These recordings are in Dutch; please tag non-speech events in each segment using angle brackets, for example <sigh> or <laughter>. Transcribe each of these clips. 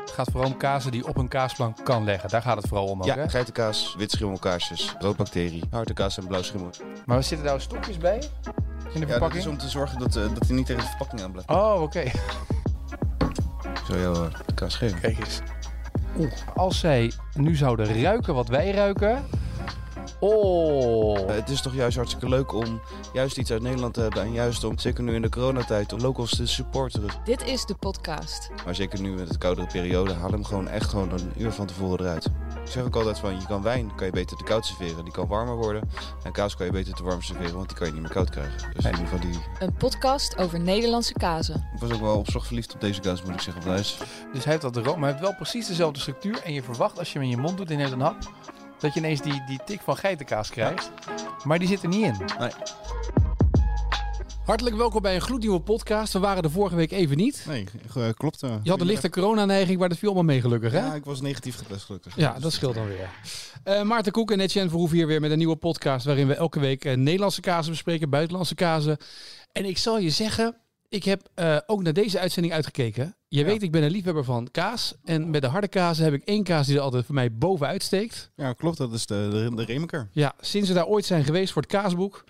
Het gaat vooral om kazen die op een kaasplank kan leggen. Daar gaat het vooral om ook, Ja, hè? geitenkaas, wit schimmelkaarsjes, roodbacterie, harde kaas en blauw schimmel. Maar zitten daar stokjes bij? In de Ja, verpakking? is om te zorgen dat, eh, dat hij niet tegen de verpakking aan blijft. Oh, oké. Zal jou eh, de kaas geven. Kijk eens. Oeh, als zij nu zouden ruiken wat wij ruiken. Oh. Eh, het is toch juist hartstikke leuk om juist iets uit Nederland te hebben. En juist om, zeker nu in de coronatijd, om locals te supporteren. Dit is de podcast. Maar zeker nu met de koudere periode, haal hem gewoon echt gewoon een uur van tevoren eruit. Ik zeg ook altijd van, je kan wijn kan je beter te koud serveren. Die kan warmer worden. En kaas kan je beter te warm serveren, want die kan je niet meer koud krijgen. Dus in ieder geval die... Een podcast over Nederlandse kazen. Ik was ook wel op zorg verliefd op deze kaas, moet ik zeggen. Is Dus hij heeft dat room, maar hij heeft wel precies dezelfde structuur. En je verwacht als je hem in je mond doet in een hap, dat je ineens die, die tik van geitenkaas krijgt. Maar die zit er niet in. Hartelijk welkom bij een gloednieuwe podcast. We waren er vorige week even niet. Nee, eh, klopt. eh. Je had een lichte coronaneiging, maar dat viel allemaal mee gelukkig, hè? Ja, ik was negatief getest gelukkig. Ja, dat scheelt dan weer. Eh, Maarten Koek en Etienne Verhoef hier weer met een nieuwe podcast... waarin we elke week eh, Nederlandse kazen bespreken, buitenlandse kazen. En ik zal je zeggen, ik heb eh, ook naar deze uitzending uitgekeken. Je weet, ik ben een liefhebber van kaas. En met de harde kazen heb ik één kaas die er altijd voor mij bovenuit steekt. Ja, klopt. Dat is de, de, de Remeker. Ja, sinds we daar ooit zijn geweest voor het kaasboek...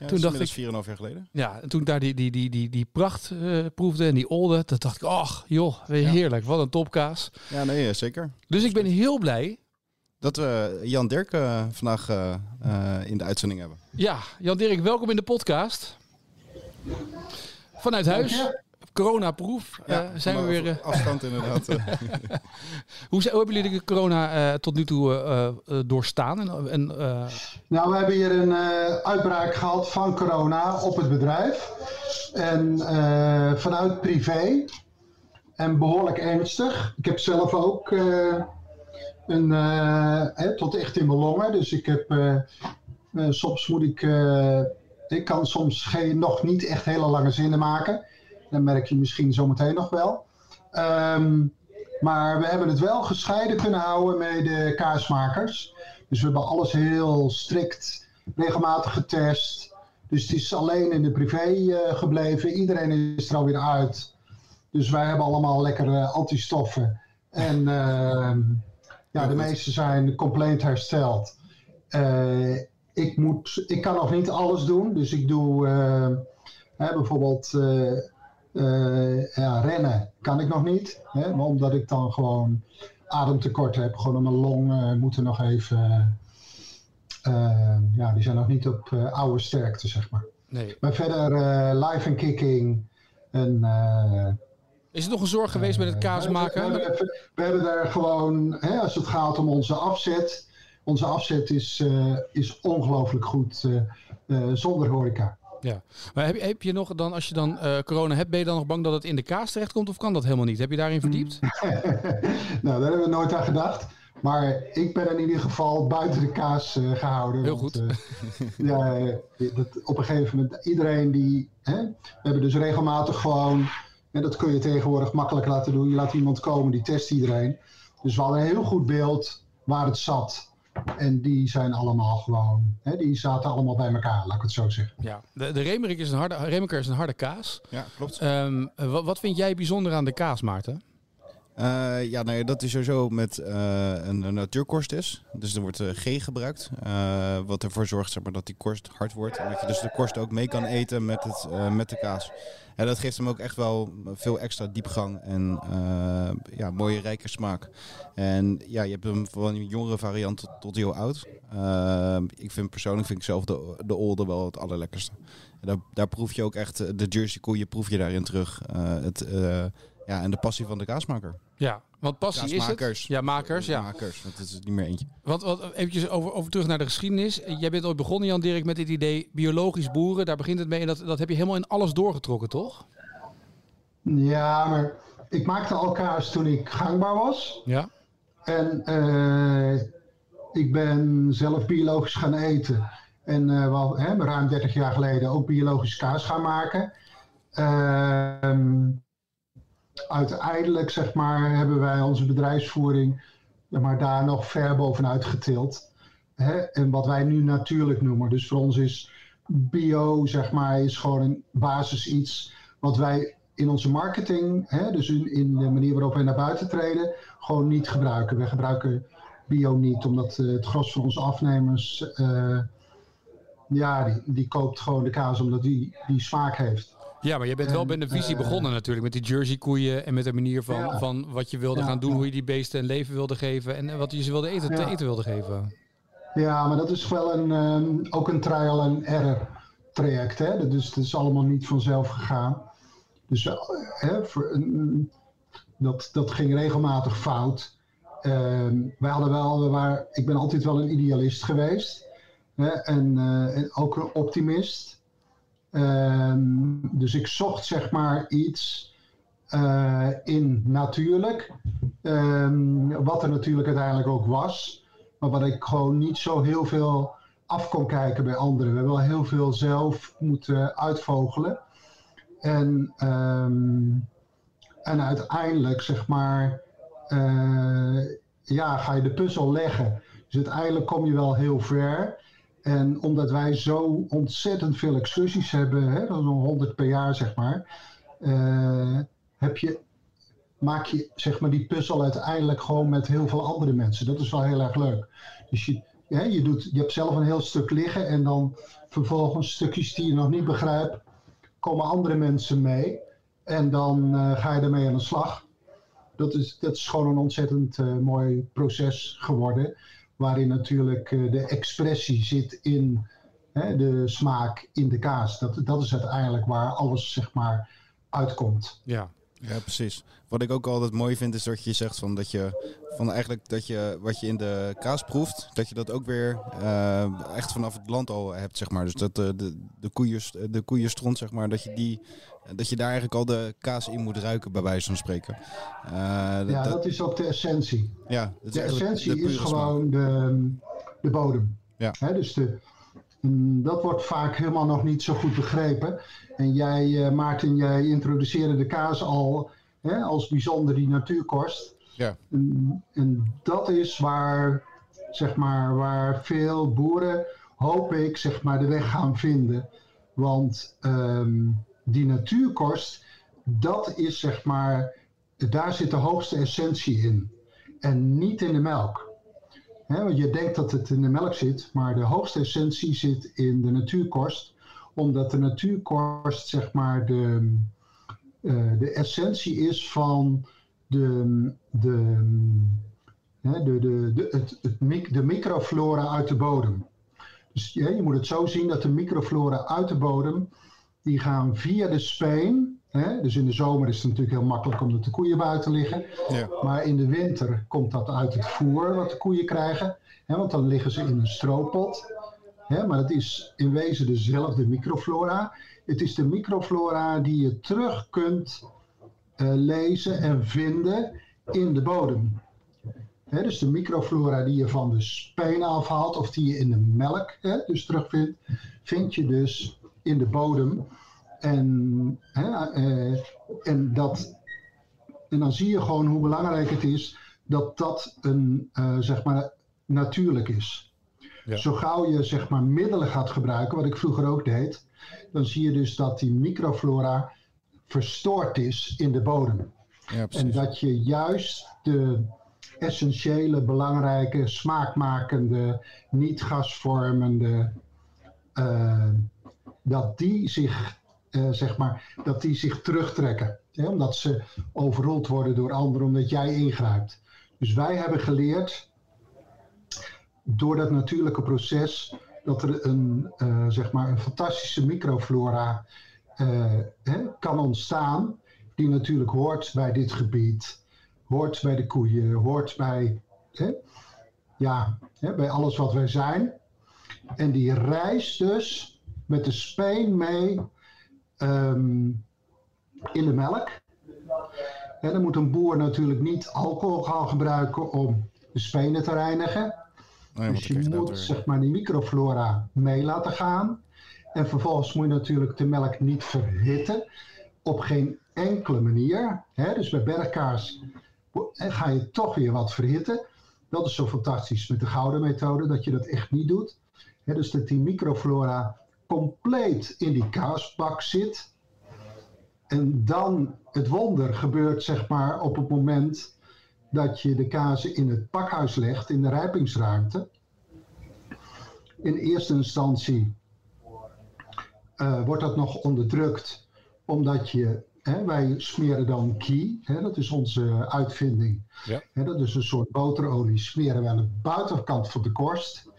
Ja, Toen dacht ik... ik- 4,5 jaar geleden. Ja, en toen ik daar die, die, die, die, die pracht eh, proefde en die olde... toen dacht ik, ach joh, heerlijk, wat een topkaas. Ja, nee, zeker. Dus ik ben heel blij Dat we Jan Dirk eh, vandaag in de uitzending hebben. Ja, Jan-Dirk, welkom in de podcast. Vanuit huis, corona-proef, eh, zijn we weer... eh, Afstand inderdaad. eh. <laughs> <laughs> hoe, zijn- hoe hebben jullie de corona eh, tot nu toe eh, eh, doorstaan? En, en, eh, Nou, we hebben hier een eh, uitbraak gehad van corona op het bedrijf. En eh, vanuit privé. En behoorlijk ernstig. Ik heb zelf ook eh, een, eh, hè, tot echt in mijn longen. Dus ik heb, eh, eh, soms moet ik, eh, ik kan soms geen, nog niet echt hele lange zinnen maken. Dat merk je misschien zometeen nog wel. Ehm, maar we hebben het wel gescheiden kunnen houden met de kaasmakers. Dus we hebben alles heel strikt, regelmatig getest. Dus het is alleen in de privé eh, gebleven. Iedereen is er alweer uit. Dus wij hebben allemaal lekker eh, antistoffen. En ehm, ja, de meeste zijn compleet hersteld. Eh, ik, moet, ik kan nog niet alles doen. Dus ik doe eh, hè, bijvoorbeeld eh, eh, ja, rennen kan ik nog niet. Hè, maar omdat ik dan gewoon ademtekort heb. Gewoon in mijn longen moeten nog even... ja, die zijn nog niet op oude sterkte, zeg maar. nee. Maar verder live en kicking. En, Is het nog een zorg geweest met het kaas we, we, maken? hebben, we hebben daar gewoon, hè, als het gaat om onze afzet. Onze afzet is, eh, is ongelooflijk goed eh, eh, zonder horeca. Ja. Maar heb, je- heb je nog dan, als je dan corona hebt, ben je dan nog bang dat het in de kaas terechtkomt? Of kan dat helemaal niet? Heb je daarin verdiept? <laughs> nou, daar hebben we nooit aan gedacht. Maar ik ben in ieder geval buiten de kaas eh, gehouden. Heel want, goed. <laughs> ja, dat, op een gegeven moment, iedereen die... Hè, we hebben dus regelmatig gewoon... En dat kun je tegenwoordig makkelijk laten doen. Je laat iemand komen, die test iedereen. Dus we hadden een heel goed beeld waar het zat. En die zijn allemaal gewoon... Hè, die zaten allemaal bij elkaar, laat ik het zo zeggen. Ja. De, de Remerik is een harde, Remeker is een harde kaas. ja, klopt. Ehm, wat, wat vind jij bijzonder aan de kaas, Maarten? Eh, ja, nou dat is sowieso met eh, een, natuurkorst is. Dus er wordt eh, G gebruikt. wat ervoor zorgt zeg maar, dat die korst hard wordt. En dat je dus de korst ook mee kan eten met, het, met de kaas. En dat geeft hem ook echt wel veel extra diepgang en ja, mooie rijke smaak. En ja, je hebt hem van een jongere variant tot, heel oud. Ik vind persoonlijk vind ik zelf de, de olde wel het allerlekkerste. Daar, daar proef je ook echt de Jersey koeien proef je daarin terug. Het, ja, en de passie van de kaasmaker. Ja, want passie is het. Ja, makers, ja. Makers, want het is niet meer eentje. Wat, wat eventjes over, over terug naar de geschiedenis. Jij bent ooit begonnen, Jan Dirk, met dit idee biologisch boeren. Daar begint het mee en dat, dat heb je helemaal in alles doorgetrokken, toch? Ja, maar ik maakte al kaas toen ik gangbaar was. Ja. En eh, ik ben zelf biologisch gaan eten. En eh, wel, hè, ruim 30 jaar geleden ook biologisch kaas gaan maken. Ehm, uiteindelijk zeg maar, hebben wij onze bedrijfsvoering maar, daar nog ver bovenuit getild. Hè? En wat wij nu natuurlijk noemen. Dus voor ons is bio zeg maar, is gewoon een basis iets wat wij in onze marketing, hè, dus in, in de manier waarop wij naar buiten treden, gewoon niet gebruiken. We gebruiken bio niet, omdat eh, het gros van onze afnemers, eh, ja, die koopt gewoon de kaas omdat die, die smaak heeft. Ja, maar je bent wel bij de visie eh, begonnen natuurlijk. Met die jersey koeien en met de manier van, Ja. van wat je wilde Ja, gaan doen. ja. Hoe je die beesten een leven wilde geven. En wat je ze wilde eten, te eten wilde geven. Ja, maar dat is wel een, ehm, ook een trial and error traject. Hè? Dus het is allemaal niet vanzelf gegaan. Dus eh, hè, voor, dat, dat ging regelmatig fout. Ehm, wij hadden wel, we waren, ik ben altijd wel een idealist geweest. Hè? En, eh, en ook een optimist. Ehm, dus ik zocht zeg maar iets eh, in natuurlijk. Ehm, wat er natuurlijk uiteindelijk ook was. Maar wat ik gewoon niet zo heel veel af kon kijken bij anderen. We hebben wel heel veel zelf moeten uitvogelen. En, ehm, en uiteindelijk, zeg maar, eh, ja, ga je de puzzel leggen. Dus uiteindelijk kom je wel heel ver. En omdat wij zo ontzettend veel excursies hebben, hè, dat is zo'n 100 per jaar, zeg maar, eh, heb je maak je zeg maar, die puzzel uiteindelijk gewoon met heel veel andere mensen. Dat is wel heel erg leuk. Dus je, hè, je, doet, je hebt zelf een heel stuk liggen en dan vervolgens stukjes die je nog niet begrijpt, komen andere mensen mee. En dan eh, ga je ermee aan de slag. Dat is, dat is gewoon een ontzettend eh, mooi proces geworden. Waarin natuurlijk eh, de expressie zit in hè, de smaak in de kaas. Dat, dat is uiteindelijk waar alles zeg maar uitkomt. Ja. Ja, precies. Wat ik ook altijd mooi vind is dat je zegt van dat je van eigenlijk dat je wat je in de kaas proeft, dat je dat ook weer eh, echt vanaf het land al hebt, zeg maar. Dus dat de, de, de, koeien, de koeienstront, zeg maar, dat je die dat je daar eigenlijk al de kaas in moet ruiken, bij wijze van spreken. Eh, Ja, dat is ook de essentie. ja, De essentie de is gewoon de, de bodem. Ja. Dus de, mm, dat wordt vaak helemaal nog niet zo goed begrepen. En jij, eh, Maarten, jij introduceerde de kaas al hè, als bijzonder die natuurkost. Ja. En, en dat is waar, zeg maar, waar veel boeren, hoop ik, zeg maar, de weg gaan vinden. Want ehm, die natuurkost, dat is zeg maar, daar zit de hoogste essentie in. En niet in de melk. Want je denkt dat het in de melk zit, maar de hoogste essentie zit in de natuurkost. Omdat de natuurkost, zeg maar, de, eh, de essentie is van de, de, de, de, het, de microflora uit de bodem. Dus je moet het zo zien dat de microflora uit de bodem, die gaan via de speen. Hè, dus in de zomer is het natuurlijk heel makkelijk omdat de koeien buiten liggen. Ja. Maar in de winter komt dat uit het voer wat de koeien krijgen. Hè, want dan liggen ze in een stroopot. Hè, maar het is in wezen dezelfde microflora. Het is de microflora die je terug kunt eh, lezen en vinden in de bodem. Hè, dus de microflora die je van de speen afhaalt of die je in de melk hè, dus terugvindt, vind je dus in de bodem. En, hè, eh, en, dat, en dan zie je gewoon hoe belangrijk het is dat dat een, eh, zeg maar, natuurlijk is. Ja. Zo gauw je zeg maar, middelen gaat gebruiken, wat ik vroeger ook deed, dan zie je dus dat die microflora verstoord is in de bodem. Ja, En dat je juist de essentiële, belangrijke, smaakmakende, niet gasvormende, eh, dat die zich, eh, zeg maar, dat die zich terugtrekken. Hè, omdat ze overrold worden door anderen, omdat jij ingrijpt. Dus wij hebben geleerd, door dat natuurlijke proces, dat er een, eh, zeg maar een fantastische microflora eh, hè, kan ontstaan, die natuurlijk hoort bij dit gebied, hoort bij de koeien, hoort bij, hè, ja, hè, bij alles wat wij zijn. En die reist dus met de speen mee ehm, in de melk. En dan moet een boer natuurlijk niet alcohol gaan gebruiken om de spenen te reinigen. Oh ja, Dus je moet zeg maar die microflora mee laten gaan. En vervolgens moet je natuurlijk de melk niet verhitten. Op geen enkele manier. Hè? Dus bij eh, ga je toch weer wat verhitten. Dat is zo fantastisch met de gouden methode, dat je dat echt niet doet. Hè? Dus dat die microflora compleet in die kaasbak zit. En dan het wonder gebeurt zeg maar op het moment dat je de kazen in het pakhuis legt, in de rijpingsruimte. In eerste instantie uh, wordt dat nog onderdrukt, omdat je, hè, wij smeren dan key, hè, dat is onze uitvinding. Ja. Hè, dat is een soort boterolie, smeren we aan de buitenkant van de korst.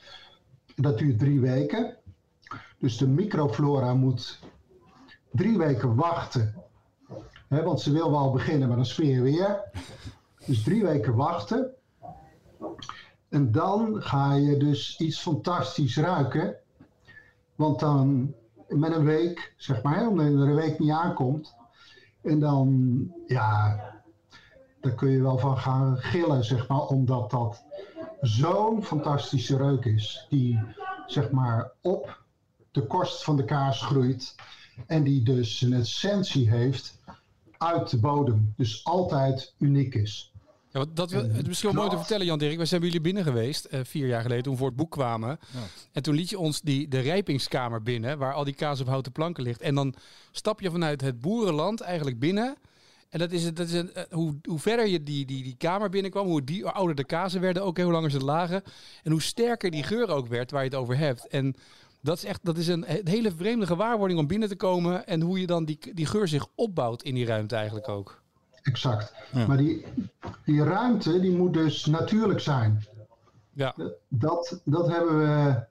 Dat duurt drie weken. Dus de microflora moet drie weken wachten. Hè, want ze wil wel beginnen, maar dan smeer je weer. Dus drie weken wachten. En dan ga je dus iets fantastisch ruiken. Want dan met een week, zeg maar, omdat er een week niet aankomt. En dan, ja, daar kun je wel van gaan gillen, zeg maar, omdat dat zo'n fantastische reuk is. Die, zeg maar, op de korst van de kaas groeit. En die dus een essentie heeft uit de bodem. Dus altijd uniek is. Ja, dat we, het is misschien wel mooi te vertellen, Jan Dirk. We zijn bij jullie binnen geweest, eh, vier jaar geleden, toen we voor het boek kwamen. Ja. En toen liet je ons die, de rijpingskamer binnen, waar al die kaas op houten planken ligt. En dan stap je vanuit het boerenland eigenlijk binnen. En dat is, het- dat is een, eh, hoe, hoe verder je die, die, die kamer binnenkwam, hoe, die, hoe ouder de kazen werden ook, hè, hoe langer ze lagen. En hoe sterker die geur ook werd waar je het over hebt. En dat is echt dat is een, een hele vreemde gewaarwording om binnen te komen. En hoe je dan die, die geur zich opbouwt in die ruimte eigenlijk ook. Exact. Ja. Maar die, die ruimte, die moet dus natuurlijk zijn. Ja, Dat, dat hebben we.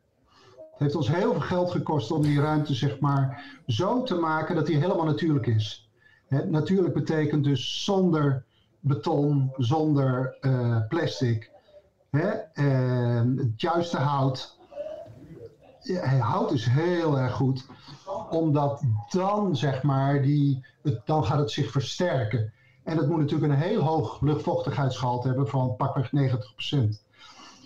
Het heeft ons heel veel geld gekost om die ruimte, zeg maar, zo te maken dat die helemaal natuurlijk is. Hè, natuurlijk betekent dus zonder beton, zonder eh, plastic. Hè, en het juiste hout. Ja, hout is heel erg goed, omdat dan, zeg maar, die, het, dan gaat het zich versterken. En het moet natuurlijk een heel hoog luchtvochtigheidsgehalte hebben van pakweg 90%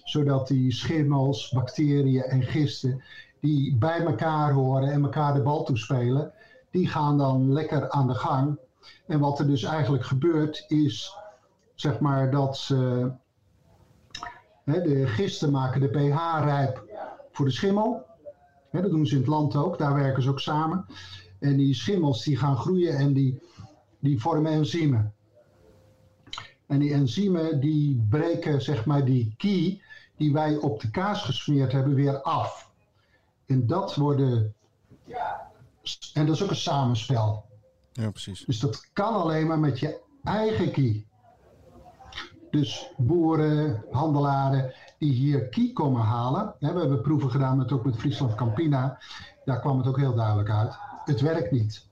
zodat die schimmels, bacteriën en gisten die bij elkaar horen en elkaar de bal toespelen, die gaan dan lekker aan de gang. En wat er dus eigenlijk gebeurt is, zeg maar, dat ze, hè, de gisten maken de pH rijp voor de schimmel. Dat doen ze in het land ook, daar werken ze ook samen. En die schimmels die gaan groeien en die, die vormen enzymen. En die enzymen die breken zeg maar die key die wij op de kaas gesmeerd hebben weer af. En dat worden. En dat is ook een samenspel. Ja, precies. Dus dat kan alleen maar met je eigen kie. Dus boeren, handelaren die hier kie komen halen. We hebben proeven gedaan met, ook met Friesland Campina. Daar kwam het ook heel duidelijk uit. Het werkt niet.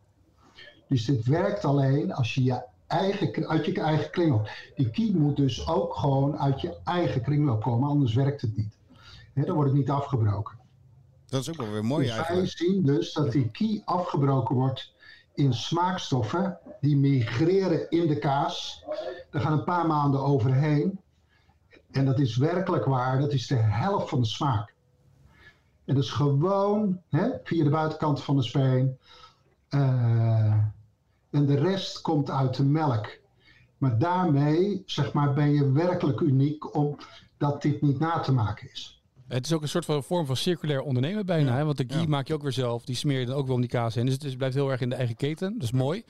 Dus dit werkt alleen als je, je eigen, uit je eigen kringloop. Die kie moet dus ook gewoon uit je eigen kringloop komen, anders werkt het niet. Dan wordt het niet afgebroken. Dat is ook wel weer mooi Dus wij eigenlijk. zien dus dat die kie afgebroken wordt in smaakstoffen die migreren in de kaas. Er gaan een paar maanden overheen. En dat is werkelijk waar, dat is de helft van de smaak. En dat is gewoon hè, via de buitenkant van de speen. Eh, en de rest komt uit de melk. Maar daarmee zeg maar, ben je werkelijk uniek omdat dit niet na te maken is. Het is ook een soort van vorm van circulair ondernemen bijna. Ja. Hè? Want de ghee Ja. maak je ook weer zelf. Die smeer je dan ook wel om die kaas heen. Dus het blijft heel erg in de eigen keten. Dat is mooi.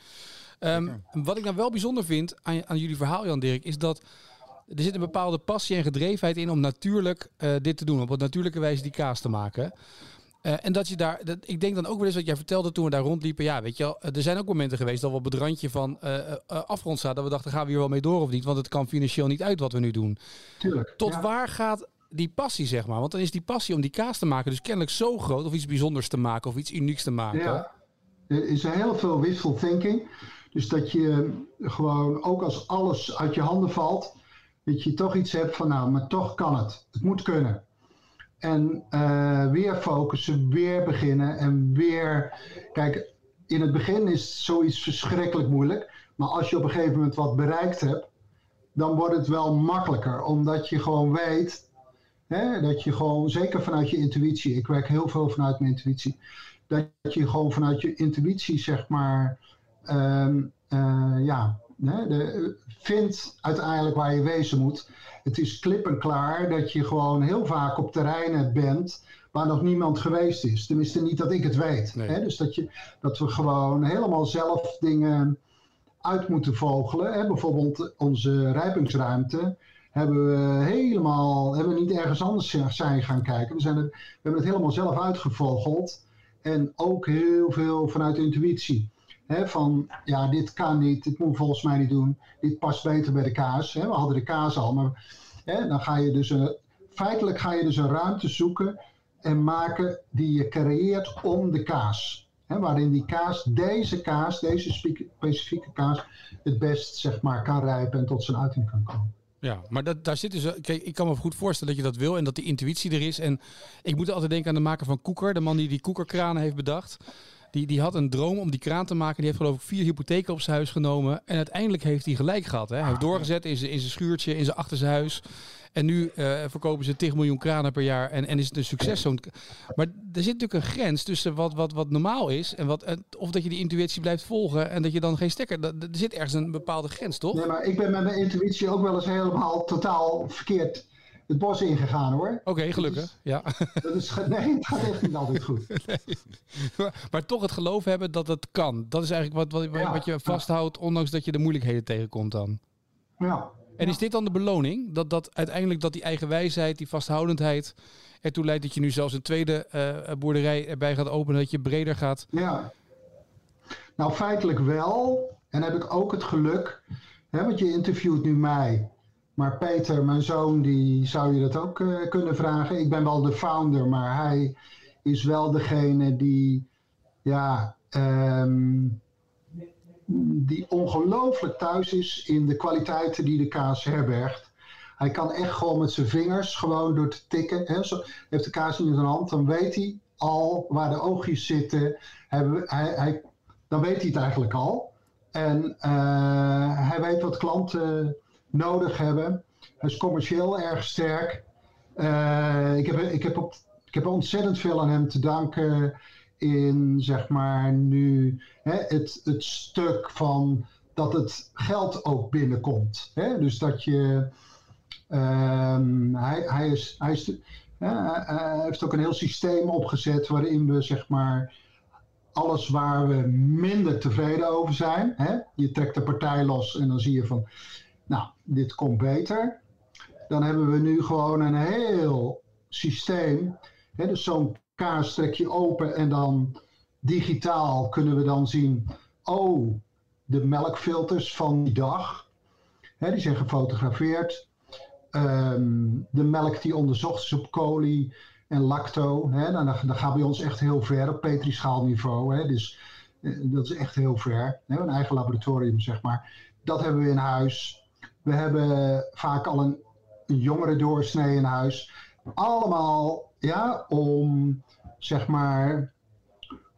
Ehm, wat ik nou wel bijzonder vind aan, aan jullie verhaal, Jan Dirk, is dat er zit een bepaalde passie en gedrevenheid in om natuurlijk eh, dit te doen. Op een natuurlijke wijze die kaas te maken. Eh, en dat je daar, dat, ik denk dan ook wel eens wat jij vertelde toen we daar rondliepen. Ja, weet je wel, er zijn ook momenten geweest dat we op het randje van eh, eh, afgrond zaten. Dat we dachten, gaan we hier wel mee door of niet? Want het kan financieel niet uit wat we nu doen. Tuurlijk. Tot ja. waar gaat die passie, zeg maar? Want dan is die passie om die kaas te maken dus kennelijk zo groot. Of iets bijzonders te maken of iets unieks te maken. Ja, er is heel veel wishful thinking. Dus dat je gewoon, ook als alles uit je handen valt, dat je toch iets hebt van, nou, maar toch kan het. Het moet kunnen. En eh, weer focussen, weer beginnen en weer. Kijk, in het begin is zoiets verschrikkelijk moeilijk. Maar als je op een gegeven moment wat bereikt hebt, dan wordt het wel makkelijker. Omdat je gewoon weet, hè, dat je gewoon, zeker vanuit je intuïtie, ik werk heel veel vanuit mijn intuïtie dat je gewoon vanuit je intuïtie, zeg maar, ehm, eh, ja, hè, de, vind uiteindelijk waar je wezen moet. Het is klip en klaar dat je gewoon heel vaak op terreinen bent waar nog niemand geweest is. Tenminste, niet dat ik het weet. Nee. Hè? Dus dat, je, dat we gewoon helemaal zelf dingen uit moeten vogelen. Hè? Bijvoorbeeld onze rijpingsruimte hebben we helemaal, hebben we niet ergens anders zijn gaan kijken. We, zijn we hebben het helemaal zelf uitgevogeld. En ook heel veel vanuit intuïtie. Van ja, dit kan niet, dit moet volgens mij niet doen. Dit past beter bij de kaas. We hadden de kaas al, maar dan ga je dus een, feitelijk ga je dus een ruimte zoeken en maken die je creëert om de kaas. Waarin die kaas, deze kaas, deze spe- specifieke kaas, het best zeg maar kan rijpen en tot zijn uiting kan komen. Ja, maar dat, daar zit dus. Kijk, ik kan me goed voorstellen dat je dat wil en dat die intuïtie er is. En ik moet altijd denken aan de maker van Koeker, de man die die koekerkranen heeft bedacht. Die, die had een droom om die kraan te maken. Die heeft geloof ik vier hypotheken op zijn huis genomen. En uiteindelijk heeft hij gelijk gehad. Hè? Hij heeft doorgezet in zijn, in zijn schuurtje, in zijn achterste huis. En nu eh, verkopen ze 10 miljoen kranen per jaar. En, en is het een succes. Zo'n- Maar er zit natuurlijk een grens tussen wat, wat, wat normaal is. En wat, en- of dat je die intuïtie blijft volgen. En dat je dan geen stekker. dat- Er zit ergens een bepaalde grens, toch? Nee, maar ik ben met mijn intuïtie ook wel eens helemaal totaal verkeerd het bos ingegaan hoor. Oké, gelukkig. Ja. Dat is, nee, gaat echt niet altijd goed. <laughs> Maar, <laughs> maar toch het geloof hebben dat het kan. Dat is eigenlijk wat, wat, Ja, wat je vasthoudt, ondanks dat je de moeilijkheden tegenkomt dan. Ja. En is dit dan de beloning? Dat, dat uiteindelijk dat die eigen wijsheid, die vasthoudendheid ertoe leidt dat je nu zelfs een tweede eh, boerderij erbij gaat openen, dat je breder gaat. Ja. Nou, feitelijk wel. En heb ik ook het geluk, hè, want je interviewt nu mij. Maar Peter, mijn zoon, die zou je dat ook eh, kunnen vragen. Ik ben wel de founder, maar hij is wel degene die, ja, ehm, die ongelooflijk thuis is in de kwaliteiten die de kaas herbergt. Hij kan echt gewoon met zijn vingers, gewoon door te tikken. Hè, zo, heeft de kaas in zijn hand, dan weet hij al waar de oogjes zitten. Hij, hij- dan weet hij het eigenlijk al. En eh, hij weet wat klanten nodig hebben. Hij is commercieel erg sterk. Eh, ik, heb, ik, heb op, ik heb ontzettend veel aan hem te danken in, zeg maar, nu hè, het, het stuk van dat het geld ook binnenkomt. Hè? Dus dat je. ehm, hij, hij, is, hij, is, hij heeft ook een heel systeem opgezet waarin we, zeg maar alles waar we minder tevreden over zijn. Hè? Je trekt de partij los en dan zie je van, nou, dit komt beter. Dan hebben we nu gewoon een heel systeem. Hè? Dus zo'n je open en dan digitaal kunnen we dan zien, oh, de melkfilters van die dag, hè, die zijn gefotografeerd. Ehm, de melk die onderzocht is op coli en lacto. Hè, dan, dan gaan we bij ons echt heel ver op petrischaalniveau. Hè, dus eh, dat is echt heel ver. Hè, een eigen laboratorium, zeg maar. Dat hebben we in huis. We hebben vaak al een, jongere doorsnee in huis. Allemaal ja, om, zeg maar,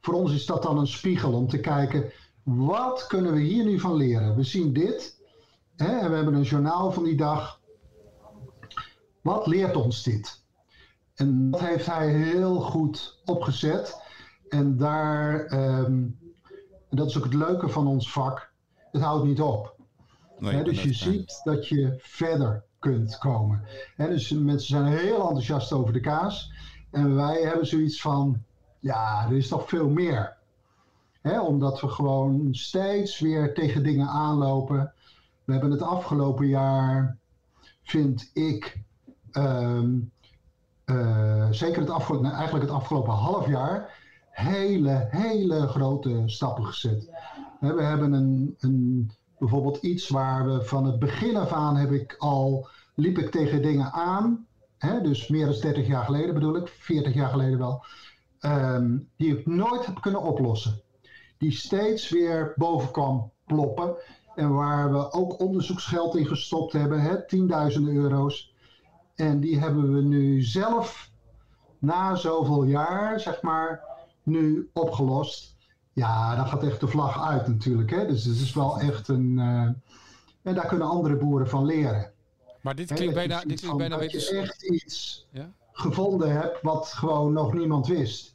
voor ons is dat dan een spiegel om te kijken, wat kunnen we hier nu van leren? We zien dit hè, en we hebben een journaal van die dag. Wat leert ons dit? En dat heeft hij heel goed opgezet. En daar, ehm, en dat is ook het leuke van ons vak, het houdt niet op. Nee, dus je ziet dat je verder kunt komen. Dus mensen zijn heel enthousiast over de kaas. En wij hebben zoiets van, ja, er is nog veel meer. Omdat we gewoon steeds weer tegen dingen aanlopen. We hebben het afgelopen jaar, vind ik, ehm, eh, zeker het afgelopen, nou, eigenlijk het afgelopen half jaar, hele, hele grote stappen gezet. We hebben een, een, bijvoorbeeld iets waar we van het begin af aan heb ik al, liep ik tegen dingen aan. Hè, dus meer dan 30 jaar geleden bedoel ik, 40 jaar geleden wel. ehm, die ik nooit heb kunnen oplossen. Die steeds weer boven kwam ploppen. En waar we ook onderzoeksgeld in gestopt hebben, hè, tienduizenden euro's. En die hebben we nu zelf, na zoveel jaar, zeg maar, nu opgelost. Ja, dan gaat echt de vlag uit natuurlijk. Hè? Dus het is wel echt een. eh, en daar kunnen andere boeren van leren. Maar dit klinkt bijna, dit klinkt bijna dat je echt iets Ja? gevonden hebt wat gewoon nog niemand wist.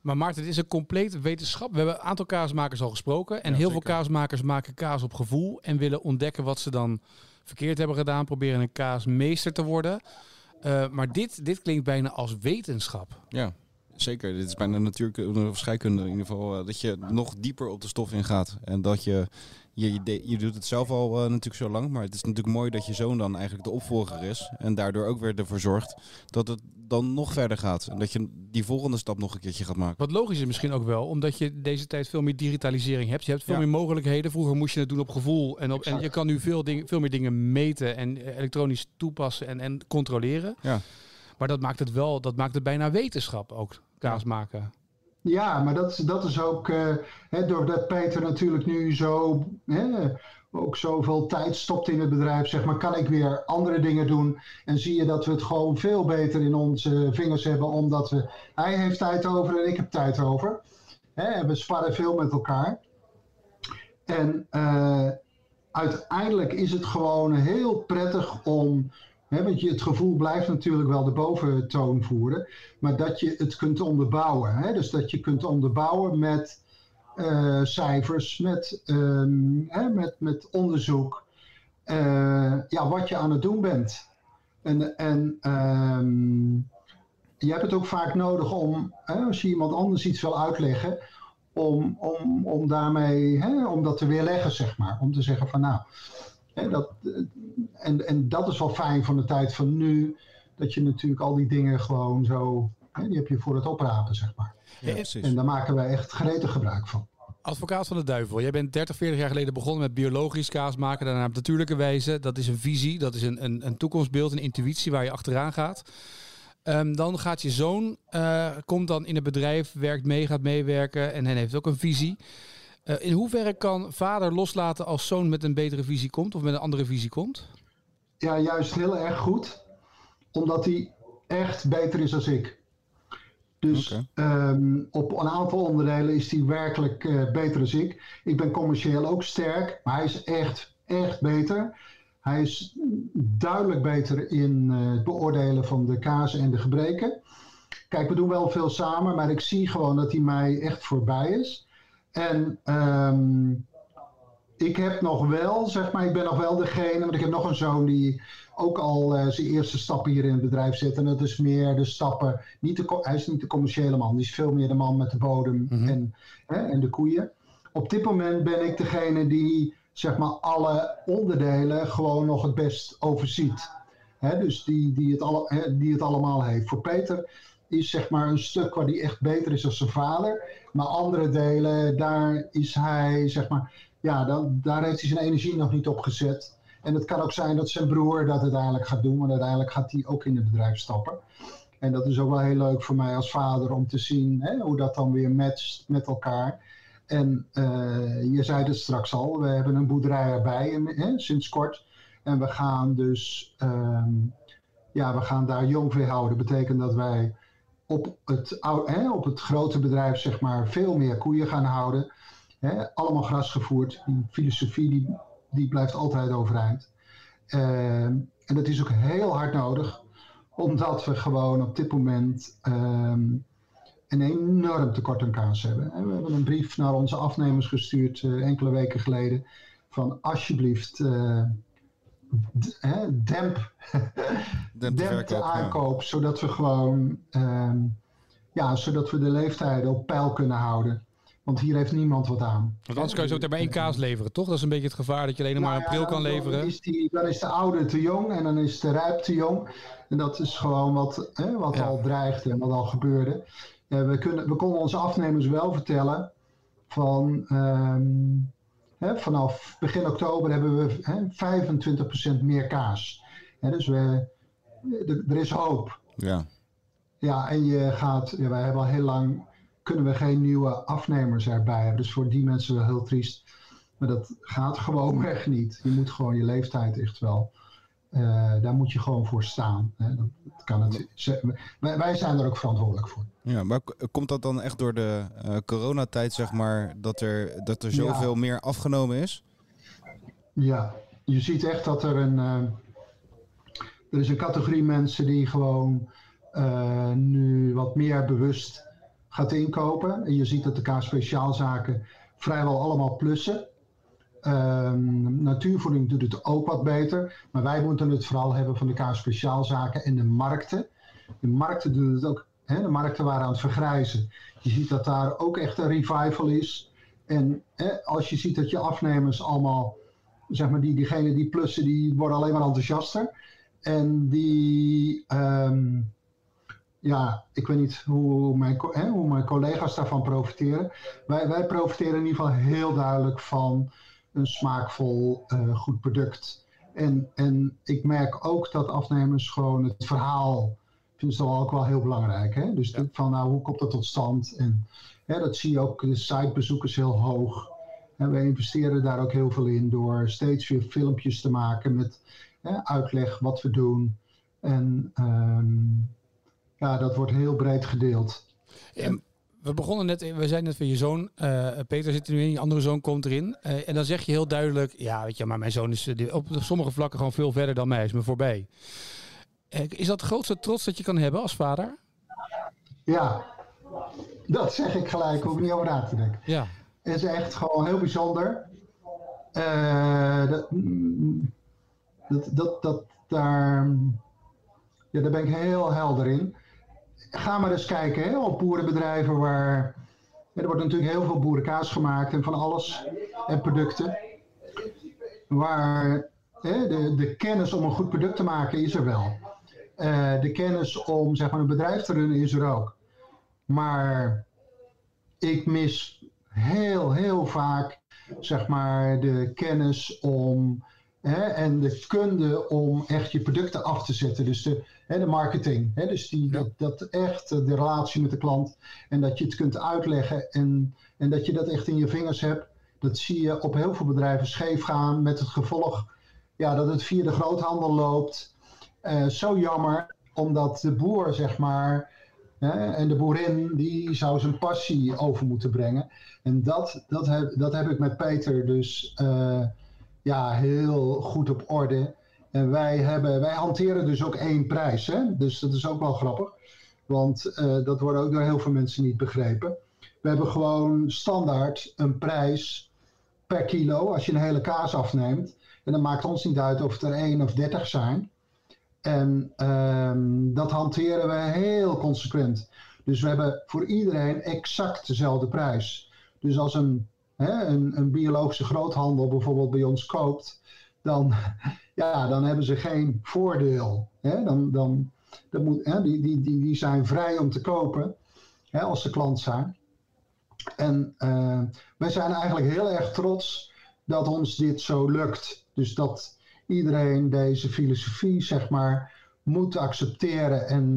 Maar Maarten, het is een compleet wetenschap. We hebben een aantal kaasmakers al gesproken. En Ja, heel zeker. veel kaasmakers maken kaas op gevoel. En willen ontdekken wat ze dan verkeerd hebben gedaan. Proberen een kaasmeester te worden. Eh, maar dit, dit klinkt bijna als wetenschap. Ja, zeker. Dit is bijna natuurkunde of scheikunde in ieder geval. eh, dat je nog dieper op de stof ingaat. En dat je, je, je, de- je doet het zelf al eh, natuurlijk zo lang. Maar het is natuurlijk mooi dat je zoon dan eigenlijk de opvolger is. En daardoor ook weer ervoor zorgt dat het dan nog verder gaat. En dat je die volgende stap nog een keertje gaat maken. Wat logisch is misschien ook wel, omdat je deze tijd veel meer digitalisering hebt. Je hebt veel Ja. meer mogelijkheden. Vroeger moest je het doen op gevoel. En, op, en je kan nu veel, dingen, veel meer dingen meten en eh, elektronisch toepassen en, en controleren. Ja. Maar dat maakt het wel, dat maakt het bijna wetenschap ook, kaas maken. Ja, maar dat, dat is ook, eh, hè, doordat Peter natuurlijk nu zo, hè, ook zoveel tijd stopt in het bedrijf, zeg maar, kan ik weer andere dingen doen. En zie je dat we het gewoon veel beter in onze vingers hebben, omdat we, hij heeft tijd over en ik heb tijd over. Hè, en we sparren veel met elkaar. En eh, uiteindelijk is het gewoon heel prettig om, want je, het gevoel blijft natuurlijk wel de boventoon voeren, maar dat je het kunt onderbouwen. Dus dat je kunt onderbouwen met eh, cijfers, met, ehm, met, met onderzoek, eh, ja, wat je aan het doen bent. En, en ehm, je hebt het ook vaak nodig om, als je iemand anders iets wil uitleggen, om, om, om daarmee, om dat te weerleggen, zeg maar. Om te zeggen van nou, hè, dat, eh, en, en dat is wel fijn van de tijd van nu, dat je natuurlijk al die dingen gewoon zo, hè, die heb je voor het oprapen, zeg maar. Ja, precies. En daar maken wij echt gretig gebruik van. Advocaat van de duivel, jij bent 30, 40 jaar geleden begonnen met biologisch kaas maken, daarna op natuurlijke wijze. Dat is een visie, dat is een, een, een toekomstbeeld, een intuïtie waar je achteraan gaat. Ehm, dan gaat je zoon, eh, komt dan in het bedrijf, werkt mee, gaat meewerken en hij heeft ook een visie. Eh, in hoeverre kan vader loslaten als zoon met een betere visie komt of met een andere visie komt? Ja, juist heel erg goed. Omdat hij echt beter is dan ik. Dus ehm, op een aantal onderdelen is hij werkelijk eh, beter dan ik. Ik ben commercieel ook sterk, maar hij is echt, echt beter. Hij is duidelijk beter in eh, het beoordelen van de kazen en de gebreken. Kijk, we doen wel veel samen, maar ik zie gewoon dat hij mij echt voorbij is. En ehm, ik heb nog wel, zeg maar, ik ben nog wel degene, want ik heb nog een zoon die ook al eh, zijn eerste stappen hier in het bedrijf zet. En dat is meer de stappen, niet de, hij is niet de commerciële man, die is veel meer de man met de bodem en, hè, en de koeien. Op dit moment ben ik degene die, zeg maar, alle onderdelen gewoon nog het best overziet. Hè, dus die, die, het alle, hè, die het allemaal heeft. Voor Peter is zeg maar een stuk waar hij echt beter is dan zijn vader. Maar andere delen, daar is hij, zeg maar, ja, dan, daar heeft hij zijn energie nog niet op gezet. En het kan ook zijn dat zijn broer dat uiteindelijk gaat doen, want uiteindelijk gaat hij ook in het bedrijf stappen. En dat is ook wel heel leuk voor mij als vader om te zien hè, hoe dat dan weer matcht met elkaar. En eh, je zei het straks al, we hebben een boerderij erbij hè, sinds kort. En we gaan dus ehm, ja, we gaan daar jongvee houden. Dat betekent dat wij op het, hè, op het grote bedrijf zeg maar, veel meer koeien gaan houden. Hè, allemaal gras gevoerd. Die filosofie die, die blijft altijd overeind. Ehm, en dat is ook heel hard nodig. Omdat we gewoon op dit moment ehm, een enorm tekort aan kaas hebben. En we hebben een brief naar onze afnemers gestuurd eh, enkele weken geleden. Van alsjeblieft, eh, demp <laughs> Demp de dempt verkoop, de ja. aankoop, zodat we gewoon ehm, ja, zodat we de leeftijden op peil kunnen houden. Want hier heeft niemand wat aan. Want anders kan je zo meteen maar één kaas leveren, toch? Dat is een beetje het gevaar dat je alleen nog maar Nou april ja, kan leveren. Dan is, die, dan is de oude te jong en dan is de rijp te jong. En dat is gewoon wat, hè, wat Ja. al dreigde en wat al gebeurde. We, kunnen, we konden onze afnemers wel vertellen van ehm, hè, vanaf begin oktober hebben we hè, 25% meer kaas. Dus we, er- er is hoop. Ja. Ja, en je gaat, ja, wij hebben al heel lang, kunnen we geen nieuwe afnemers erbij hebben. Dus voor die mensen wel heel triest. Maar dat gaat gewoon echt niet. Je moet gewoon je leeftijd echt wel, eh, daar moet je gewoon voor staan. Hè. Dat, dat kan het, ze- wij, wij zijn er ook verantwoordelijk voor. Ja, maar komt dat dan echt door de eh, coronatijd, zeg maar, dat er, dat er zoveel meer afgenomen is? Ja, je ziet echt dat er een, eh, er is een categorie mensen die gewoon nu wat meer bewust gaat inkopen. En je ziet dat de kaas speciaalzaken vrijwel allemaal plussen. Ehm, natuurvoeding doet het ook wat beter. Maar wij moeten het vooral hebben van de kaas speciaalzaken en de markten. De markten doen het ook. Hè, de markten waren aan het vergrijzen. Je ziet dat daar ook echt een revival is. En hè, als je ziet dat je afnemers allemaal, zeg maar, die, diegenen die plussen, die worden alleen maar enthousiaster. En die, ehm, ja, ik weet niet hoe mijn, hè, hoe mijn collega's daarvan profiteren. Wij, wij profiteren in ieder geval heel duidelijk van een smaakvol, eh, goed product. En, en ik merk ook dat afnemers gewoon het verhaal vinden ze ook wel heel belangrijk. Hè? Dus van nou, hoe komt dat tot stand? En hè, dat zie je ook, de sitebezoekers heel hoog. En we investeren daar ook heel veel in door steeds weer filmpjes te maken met hè, uitleg wat we doen. En ehm, ja, dat wordt heel breed gedeeld. En we begonnen net, we zeiden net van je zoon, eh, Peter zit er nu in, je andere zoon komt erin. Eh, en dan zeg je heel duidelijk, ja weet je, maar mijn zoon is eh, op sommige vlakken gewoon veel verder dan mij, hij is me voorbij. Is dat de grootste trots dat je kan hebben als vader? Ja, dat zeg ik gelijk, hoef ik niet over na te denken. Ja. Het is echt gewoon heel bijzonder. Dat, dat, dat, dat, daar, ja, daar ben ik heel helder in. Ga maar eens kijken hè, op boerenbedrijven waar. er wordt natuurlijk heel veel boerenkaas gemaakt en van alles en producten. Waar hè, de, de kennis om een goed product te maken is er wel. Eh, de kennis om zeg maar, een bedrijf te runnen is er ook. Maar ik mis heel, heel vaak zeg maar, de kennis om hè, en de kunde om echt je producten af te zetten. Dus de, hè, de marketing. Hè, dus die, dat, dat echt eh, de relatie met de klant en dat je het kunt uitleggen en, en dat je dat echt in je vingers hebt. Dat zie je op heel veel bedrijven scheef gaan met het gevolg ja, dat het via de groothandel loopt. Eh, zo jammer, omdat de boer, zeg maar, hè, en de boerin, die zou zijn passie over moeten brengen. En dat, dat, heb, dat heb ik met Peter dus eh, ja, heel goed op orde. En wij, hebben, wij hanteren dus ook één prijs. Hè? Dus dat is ook wel grappig. Want eh, dat wordt ook door heel veel mensen niet begrepen. We hebben gewoon standaard een prijs per kilo als je een hele kaas afneemt. En dan maakt ons niet uit of het er 1 of 30 zijn. En ehm, dat hanteren we heel consequent. Dus we hebben voor iedereen exact dezelfde prijs. Dus als een, hè, een, een biologische groothandel bijvoorbeeld bij ons koopt, dan, ja, dan hebben ze geen voordeel. Hè? Dan, dan, dat moet, hè, die, die, die, die zijn vrij om te kopen hè, als ze klant zijn. En eh, wij zijn eigenlijk heel erg trots dat ons dit zo lukt. Dus dat iedereen deze filosofie, zeg maar, moet accepteren. En,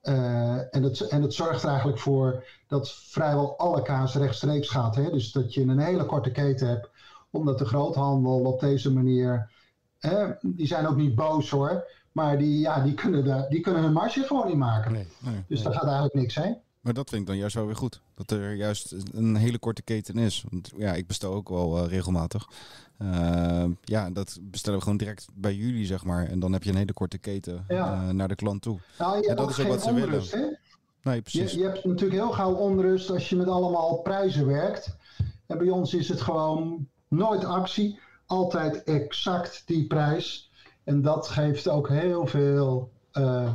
eh, en, het, en het zorgt er eigenlijk voor dat vrijwel alle kaas rechtstreeks gaat. Hè? Dus dat je een hele korte keten hebt, omdat de groothandel op deze manier. Hè, die zijn ook niet boos hoor, maar die, ja, die, kunnen, de, die kunnen hun marge gewoon niet maken. Nee. Nee. Dus daar gaat eigenlijk niks heen. Maar dat vind ik dan juist wel weer goed. Dat er juist een hele korte keten is. Want ja, ik bestel ook wel eh, regelmatig. Eh, ja, dat bestellen we gewoon direct bij jullie, zeg maar. En dan heb je een hele korte keten Ja. eh, naar de klant toe. Nou, dat is ook wat ze willen. hè? Nee, precies. Je, je hebt natuurlijk heel gauw onrust als je met allemaal prijzen werkt. En bij ons is het gewoon nooit actie, altijd exact die prijs. En dat geeft ook heel veel eh,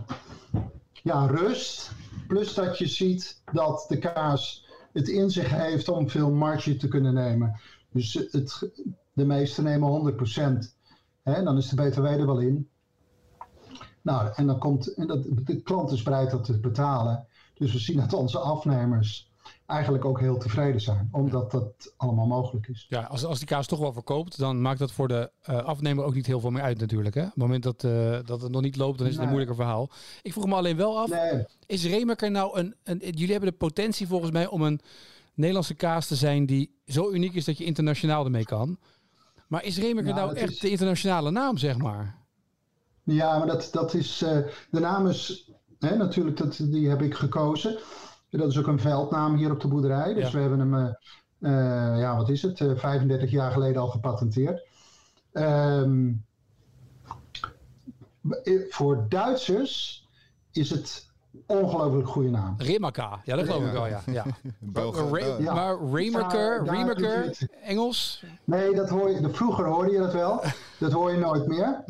ja, rust. Plus dat je ziet dat de kaas het in zich heeft om veel marge te kunnen nemen. Dus het, de meesten nemen 100%. Hè, dan is de BTW er wel in. Nou, en dan komt, en dat, de klant is bereid dat te betalen. Dus we zien dat onze afnemers eigenlijk ook heel tevreden zijn, omdat dat allemaal mogelijk is. Ja, als, als die kaas toch wel verkoopt, dan maakt dat voor de eh, afnemer ook niet heel veel meer uit natuurlijk. Hè? Op het moment dat, eh, dat het nog niet loopt, dan is het een moeilijker verhaal. Ik vroeg me alleen wel af, Nee, is Remerker nou een, een... Jullie hebben de potentie volgens mij om een Nederlandse kaas te zijn die zo uniek is dat je internationaal ermee kan. Maar is Remerker Ja, nou echt is- de internationale naam, zeg maar? ja, maar dat, dat is, eh, de naam is, hè, natuurlijk, dat, die heb ik gekozen. Dat is ook een veldnaam hier op de boerderij. Dus Ja. we hebben hem, eh, eh, ja, wat is het, eh, 35 jaar geleden al gepatenteerd. Ehm, voor Duitsers is het ongelooflijk goede naam. Rimaka, ja, dat geloof ik wel, ja. ja. <laughs> Maar doet hij Engels? Nee, dat hoor je, de, vroeger hoorde je dat wel. <laughs> Dat hoor je nooit meer.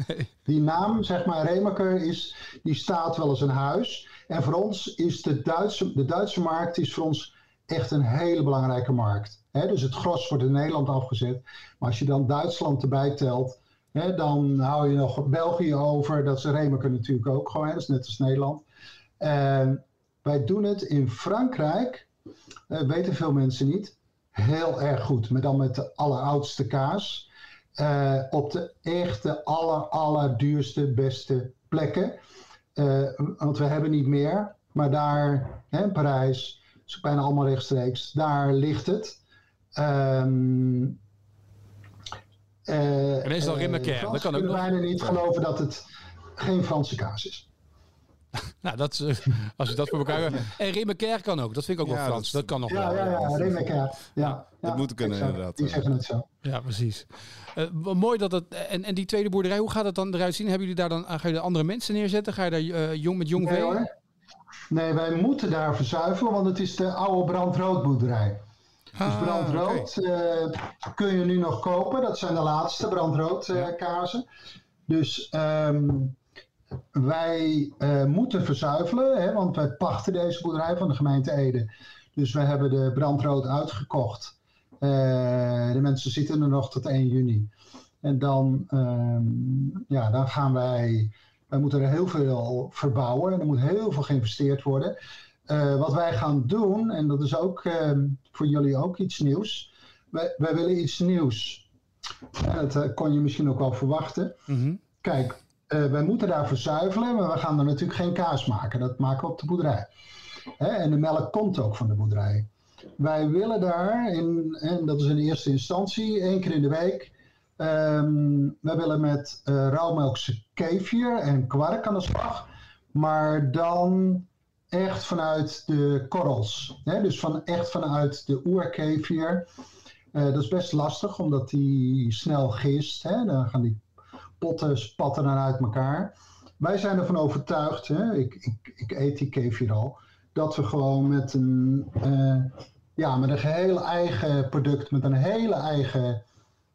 Die naam, zeg maar, Remaker, is, die staat wel als een huis. En voor ons is de Duitse, de Duitse markt is voor ons echt een hele belangrijke markt. Dus het gros wordt in Nederland afgezet. Maar als je dan Duitsland erbij telt, dan hou je nog België over. Dat is Remaker natuurlijk ook gewoon, dat is net als Nederland. Wij doen het in Frankrijk, eh, weten veel mensen niet, heel erg goed. Maar dan met de alleroudste kaas. Eh, op de echte, aller, allerduurste, beste plekken. Eh, want we hebben niet meer. Maar daar, hè, in Parijs, is bijna allemaal rechtstreeks. Daar ligt het. Ehm eh, En is het dan eh? Frans Dat kan ook kunnen bijna niet geloven dat het geen Franse kaas is. <laughs> Nou, dat, is, als je dat voor elkaar... En Remerker kan ook, dat vind ik ook Ja, wel Frans. dat- Dat, kan nog Ja, wel. ja, ja. Ja, ja, dat moet kunnen exact. inderdaad, Die ja. zeggen het zo. Ja, precies. Eh, mooi dat het... En, en die tweede boerderij, hoe gaat het dan eruit zien? Hebben jullie daar dan... Ga je er andere mensen neerzetten? Ga je daar eh, jong met jong Nee, vee? hoor. nee, wij moeten daar verzuiveren, want het is de oude brandroodboerderij. Dus Ah, brandrood eh, kun je nu nog kopen. Dat zijn de laatste brandrood eh, kazen. Dus ehm, wij eh, moeten verzuivelen, hè, want wij pachten deze boerderij van de gemeente Ede. Dus we hebben de brandrood uitgekocht. Eh, de mensen zitten er nog tot 1 juni. En dan, ehm, ja, dan gaan wij. Wij moeten er heel veel verbouwen. Er moet heel veel geïnvesteerd worden. Eh, wat wij gaan doen, en dat is ook ehm, voor jullie ook iets nieuws. Wij, wij willen iets nieuws. Dat eh, kon je misschien ook wel verwachten. Mhm. Kijk, wij moeten daar verzuivelen, maar we gaan er natuurlijk geen kaas maken. Dat maken we op de boerderij. Hè, en de melk komt ook van de boerderij. Wij willen daar, in, en dat is in eerste instantie, één keer in de week. ehm, wij willen met eh rauwmelkse kefir en kwark aan de slag. Maar dan echt vanuit de korrels. Hè? Dus van, echt vanuit de oerkefir. Eh, dat is best lastig, omdat die snel gist. Hè? Dan gaan die potten spatten dan uit elkaar. Wij zijn ervan overtuigd, hè? Ik, ik, ik eet die kefir al, dat we gewoon met een, eh, ja, met een geheel eigen product, met een hele eigen,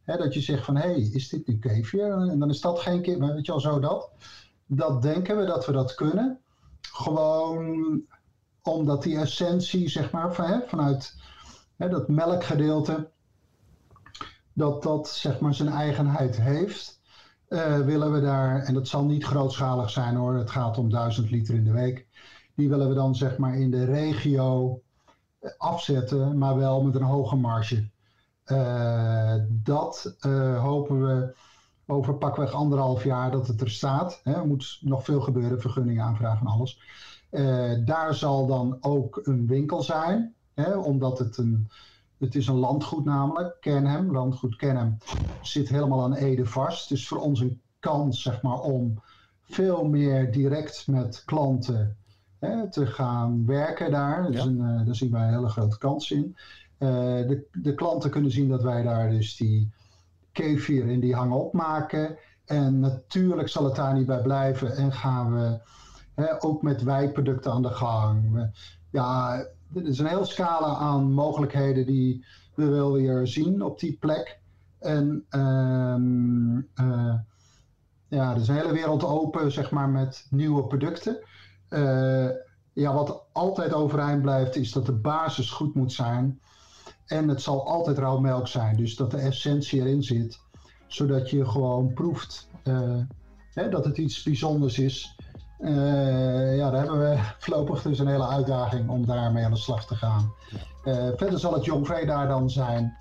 hè, dat je zegt van, hé, hey, is dit nu kefir? En dan is dat geen kefir, weet je al zo dat. Dat denken we dat we dat kunnen. Gewoon omdat die essentie, zeg maar, van, hè, vanuit hè, dat melkgedeelte, dat dat, zeg maar, zijn eigenheid heeft. Eh, willen we daar, en dat zal niet grootschalig zijn hoor, het gaat om 1000 liter in de week. Die willen we dan zeg maar in de regio afzetten, maar wel met een hoge marge. Eh, dat eh, hopen we over pakweg anderhalf jaar dat het er staat. Hè. Er moet nog veel gebeuren, vergunningen aanvragen en alles. Eh, daar zal dan ook een winkel zijn, hè, omdat het een, het is een landgoed namelijk, Kenhem, landgoed Kenhem zit helemaal aan Ede vast. Dus voor ons een kans zeg maar, om veel meer direct met klanten hè, te gaan werken daar. Is een, eh, daar zien wij een hele grote kans in. Eh, de, de klanten kunnen zien dat wij daar dus die kefir in die hang maken. En natuurlijk zal het daar niet bij blijven en gaan we hè, ook met wijproducten aan de gang. We- ja, er is een hele scala aan mogelijkheden die we wel weer zien op die plek. En ehm, eh, ja, er is een hele wereld open, zeg maar, met nieuwe producten. Eh, ja, wat altijd overeind blijft, is dat de basis goed moet zijn. En het zal altijd rauw melk zijn, dus dat de essentie erin zit, zodat je gewoon proeft eh, hè, dat het iets bijzonders is. Eh, ja, daar hebben we <laughs> voorlopig dus een hele uitdaging om daarmee aan de slag te gaan. Verder zal het jongvee daar dan zijn.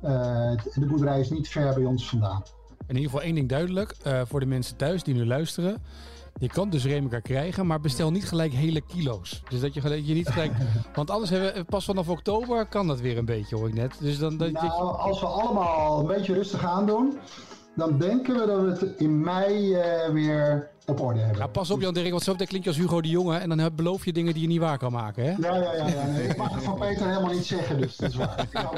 De boerderij is niet ver bij ons vandaan. In ieder geval één ding duidelijk. voor de mensen thuis die nu luisteren. Je kan dus Remeka krijgen, maar bestel niet gelijk hele kilo's. Dus dat je, gelijk- je niet gelijk... <laughs> Want anders hebben we pas vanaf oktober kan dat weer een beetje, hoor ik net. Dus dan... Dat, je- Nou, als we allemaal een beetje rustig aan doen, dan denken we dat we het in mei eh, weer op orde hebben. Ja, pas op Jan Dirk, want zo meteen klink je als Hugo de Jonge en dan beloof je dingen die je niet waar kan maken, hè? Ja, ja, ja. ja nee, ik mag het van Peter helemaal niet zeggen, dus dat is waar. <laughs>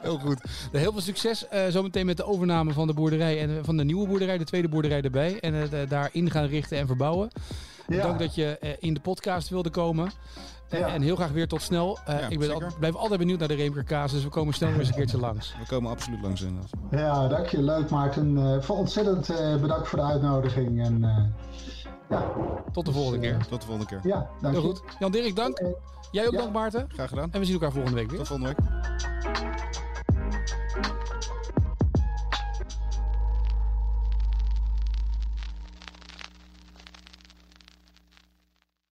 Heel goed. Heel veel succes eh, zometeen met de overname van de boerderij en eh, van de nieuwe boerderij, de tweede boerderij erbij. En het eh, daarin gaan richten en verbouwen. Ja. Dank dat je eh, in de podcast wilde komen. En, Ja. en heel graag weer tot snel. Eh, Ja, ik ben al, blijf altijd benieuwd naar de Reemker kaas. Dus we komen snel weer eens een keertje langs. We komen absoluut langs inderdaad. Ja, dank je. Leuk Maarten. Eh, voor ontzettend eh, bedankt voor de uitnodiging. En eh, ja, Tot de volgende keer. Tot de volgende keer. ja, dank Heel je. goed. Jan-Dirk, dank. Oké. Jij ook Ja. dank, Maarten. Graag gedaan. En we zien elkaar volgende week weer. Tot volgende week.